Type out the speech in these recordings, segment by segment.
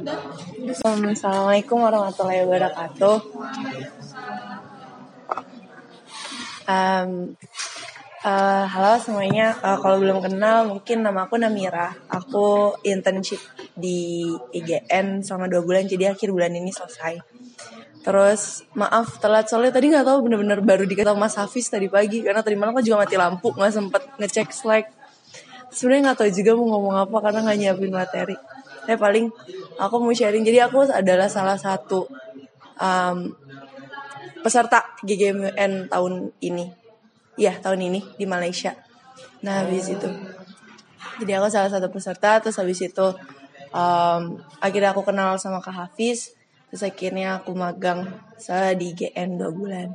Assalamualaikum warahmatullahi wabarakatuh. Um, uh, halo semuanya, uh, kalau belum kenal mungkin nama aku Namira. Aku internship di IGN selama dua bulan, jadi akhir bulan ini selesai. Terus maaf telat soalnya tadi nggak tahu bener-bener baru dikasih Mas Hafiz tadi pagi karena tadi malam kan juga mati lampu nggak sempet ngecek slide. Sebenarnya nggak tahu juga mau ngomong apa karena nggak nyiapin materi. Saya paling aku mau sharing. Jadi aku adalah salah satu um, peserta GGMUN tahun ini. Iya tahun ini di Malaysia. Nah habis itu. Jadi aku salah satu peserta. Terus habis itu um, akhirnya aku kenal sama Kak Hafiz terus akhirnya aku magang saya di GN dua bulan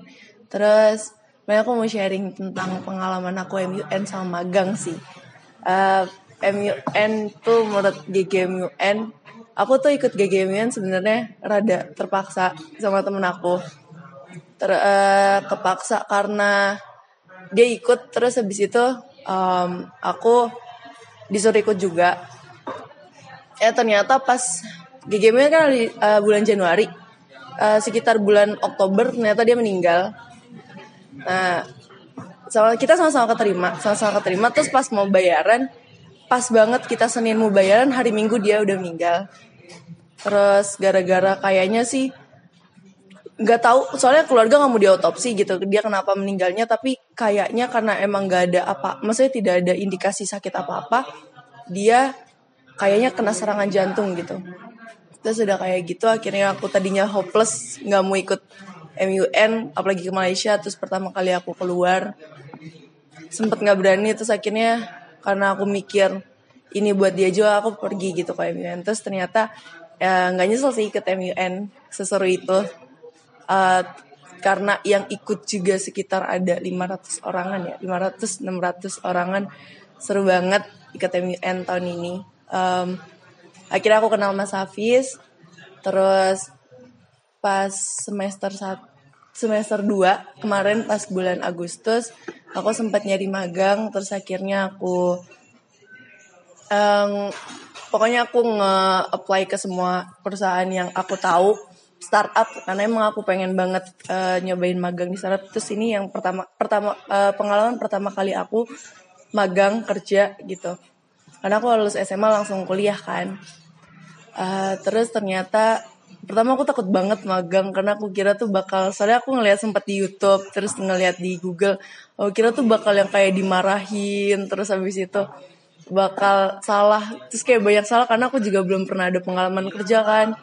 terus banyak aku mau sharing tentang pengalaman aku MUN sama magang sih uh, eh, MUN tuh menurut GGMUN aku tuh ikut GGMUN sebenarnya rada terpaksa sama temen aku. Ter uh, kepaksa karena dia ikut terus habis itu um, aku disuruh ikut juga. Eh ternyata pas GGM kan di uh, bulan Januari uh, sekitar bulan Oktober ternyata dia meninggal. Nah sama kita sama-sama keterima sama-sama keterima terus pas mau bayaran pas banget kita Senin mau bayaran hari Minggu dia udah meninggal. Terus gara-gara kayaknya sih nggak tahu soalnya keluarga nggak mau diotopsi gitu dia kenapa meninggalnya tapi kayaknya karena emang nggak ada apa maksudnya tidak ada indikasi sakit apa-apa dia kayaknya kena serangan jantung gitu. Terus udah kayak gitu akhirnya aku tadinya hopeless nggak mau ikut MUN apalagi ke Malaysia terus pertama kali aku keluar sempet nggak berani terus akhirnya karena aku mikir ini buat dia juga aku pergi gitu ke MUN terus ternyata ya, nggak ya, nyesel sih ikut MUN seseru itu. Uh, karena yang ikut juga sekitar ada 500 orangan ya 500 600 orangan. Seru banget ikut MUN tahun ini. Um, akhirnya aku kenal Mas Hafiz. Terus pas semester satu semester 2 kemarin pas bulan Agustus aku sempat nyari magang terus akhirnya aku um, pokoknya aku nge-apply ke semua perusahaan yang aku tahu startup karena emang aku pengen banget uh, nyobain magang di startup terus ini yang pertama pertama uh, pengalaman pertama kali aku magang kerja gitu. Karena aku lulus SMA langsung kuliah kan. Uh, terus ternyata pertama aku takut banget magang karena aku kira tuh bakal soalnya aku ngeliat sempat di YouTube terus ngeliat di Google aku kira tuh bakal yang kayak dimarahin terus habis itu bakal salah terus kayak banyak salah karena aku juga belum pernah ada pengalaman kerja kan.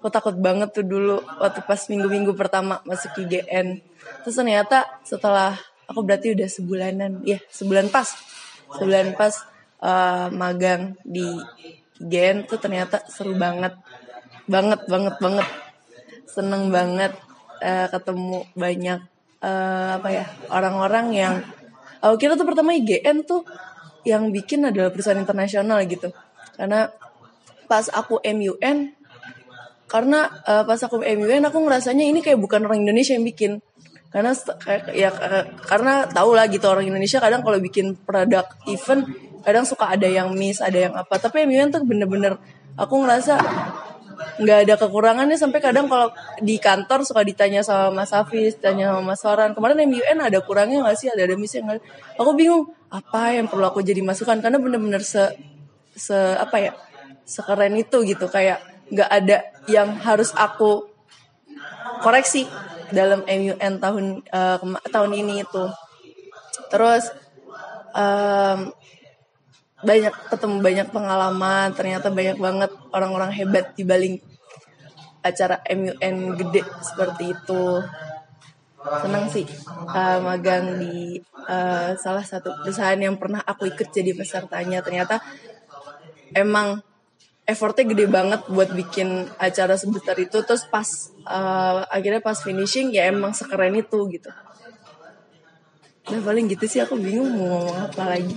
Aku takut banget tuh dulu waktu pas minggu-minggu pertama masuk IGN terus ternyata setelah aku berarti udah sebulanan ya sebulan pas sebulan pas uh, magang di IGN tuh ternyata seru banget banget banget banget. Seneng banget uh, ketemu banyak uh, apa ya orang-orang yang aku kira tuh pertama IGN tuh yang bikin adalah perusahaan internasional gitu. Karena pas aku MUN karena uh, pas aku MUN aku ngerasanya ini kayak bukan orang Indonesia yang bikin. Karena ya karena tau lah gitu orang Indonesia kadang kalau bikin produk event kadang suka ada yang miss ada yang apa. Tapi MUN tuh bener-bener aku ngerasa nggak ada kekurangannya sampai kadang kalau di kantor suka ditanya sama Mas Hafiz, tanya sama Mas Soran. Kemarin MUN ada kurangnya nggak sih? Ada ada misalnya nggak? Aku bingung apa yang perlu aku jadi masukan karena bener-bener se se apa ya sekeren itu gitu kayak nggak ada yang harus aku koreksi dalam MUN tahun uh, tahun ini itu. Terus um, banyak ketemu banyak pengalaman ternyata banyak banget orang-orang hebat di balik acara MUN gede seperti itu. Senang sih uh, magang di uh, salah satu perusahaan yang pernah aku ikut jadi pesertanya. Ternyata emang effortnya gede banget buat bikin acara sebesar itu. Terus pas uh, akhirnya pas finishing ya emang sekeren itu gitu. Nah paling gitu sih aku bingung mau ngomong apa lagi